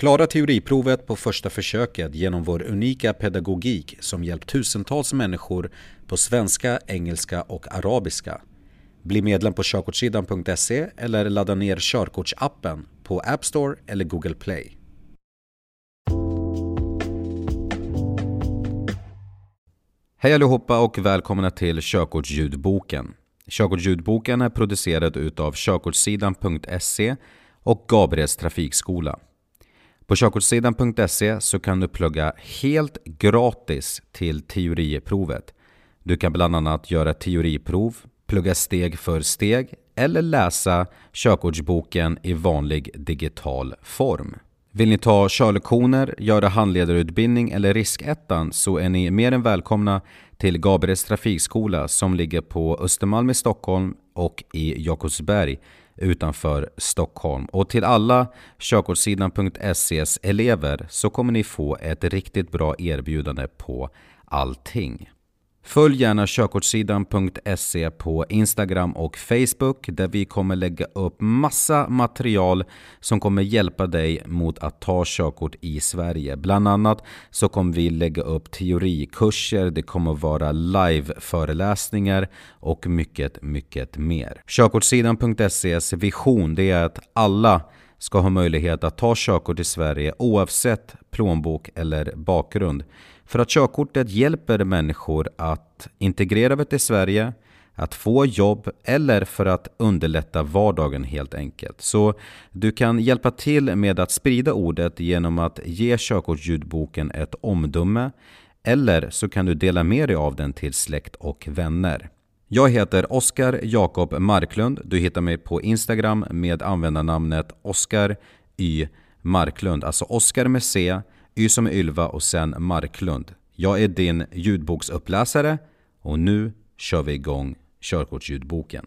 Klara teoriprovet på första försöket genom vår unika pedagogik som hjälpt tusentals människor på svenska, engelska och arabiska. Bli medlem på körkortssidan.se eller ladda ner körkortsappen på App Store eller Google Play. Hej allihopa och välkomna till Körkortsljudboken. Körkortsljudboken är producerad utav körkortssidan.se och Gabriels trafikskola. På körkortssidan.se så kan du plugga helt gratis till teoriprovet. Du kan bland annat göra teoriprov, plugga steg för steg eller läsa körkortsboken i vanlig digital form. Vill ni ta körlektioner, göra handledarutbildning eller riskettan så är ni mer än välkomna till Gabriels trafikskola som ligger på Östermalm i Stockholm och i Jakobsberg utanför Stockholm. Och till alla körkortssidan.ses elever så kommer ni få ett riktigt bra erbjudande på allting. Följ gärna körkortssidan.se på Instagram och Facebook där vi kommer lägga upp massa material som kommer hjälpa dig mot att ta körkort i Sverige. Bland annat så kommer vi lägga upp teorikurser, det kommer vara live-föreläsningar och mycket, mycket mer. Körkortssidan.ses vision det är att alla ska ha möjlighet att ta körkort i Sverige oavsett plånbok eller bakgrund. För att körkortet hjälper människor att integrera i Sverige, att få jobb eller för att underlätta vardagen helt enkelt. Så du kan hjälpa till med att sprida ordet genom att ge körkortsljudboken ett omdöme eller så kan du dela med dig av den till släkt och vänner. Jag heter Oskar Jakob Marklund. Du hittar mig på Instagram med användarnamnet Oskar Y Marklund. Alltså Oskar med C, Y som Ylva och sen Marklund. Jag är din ljudboksuppläsare och nu kör vi igång körkortsljudboken.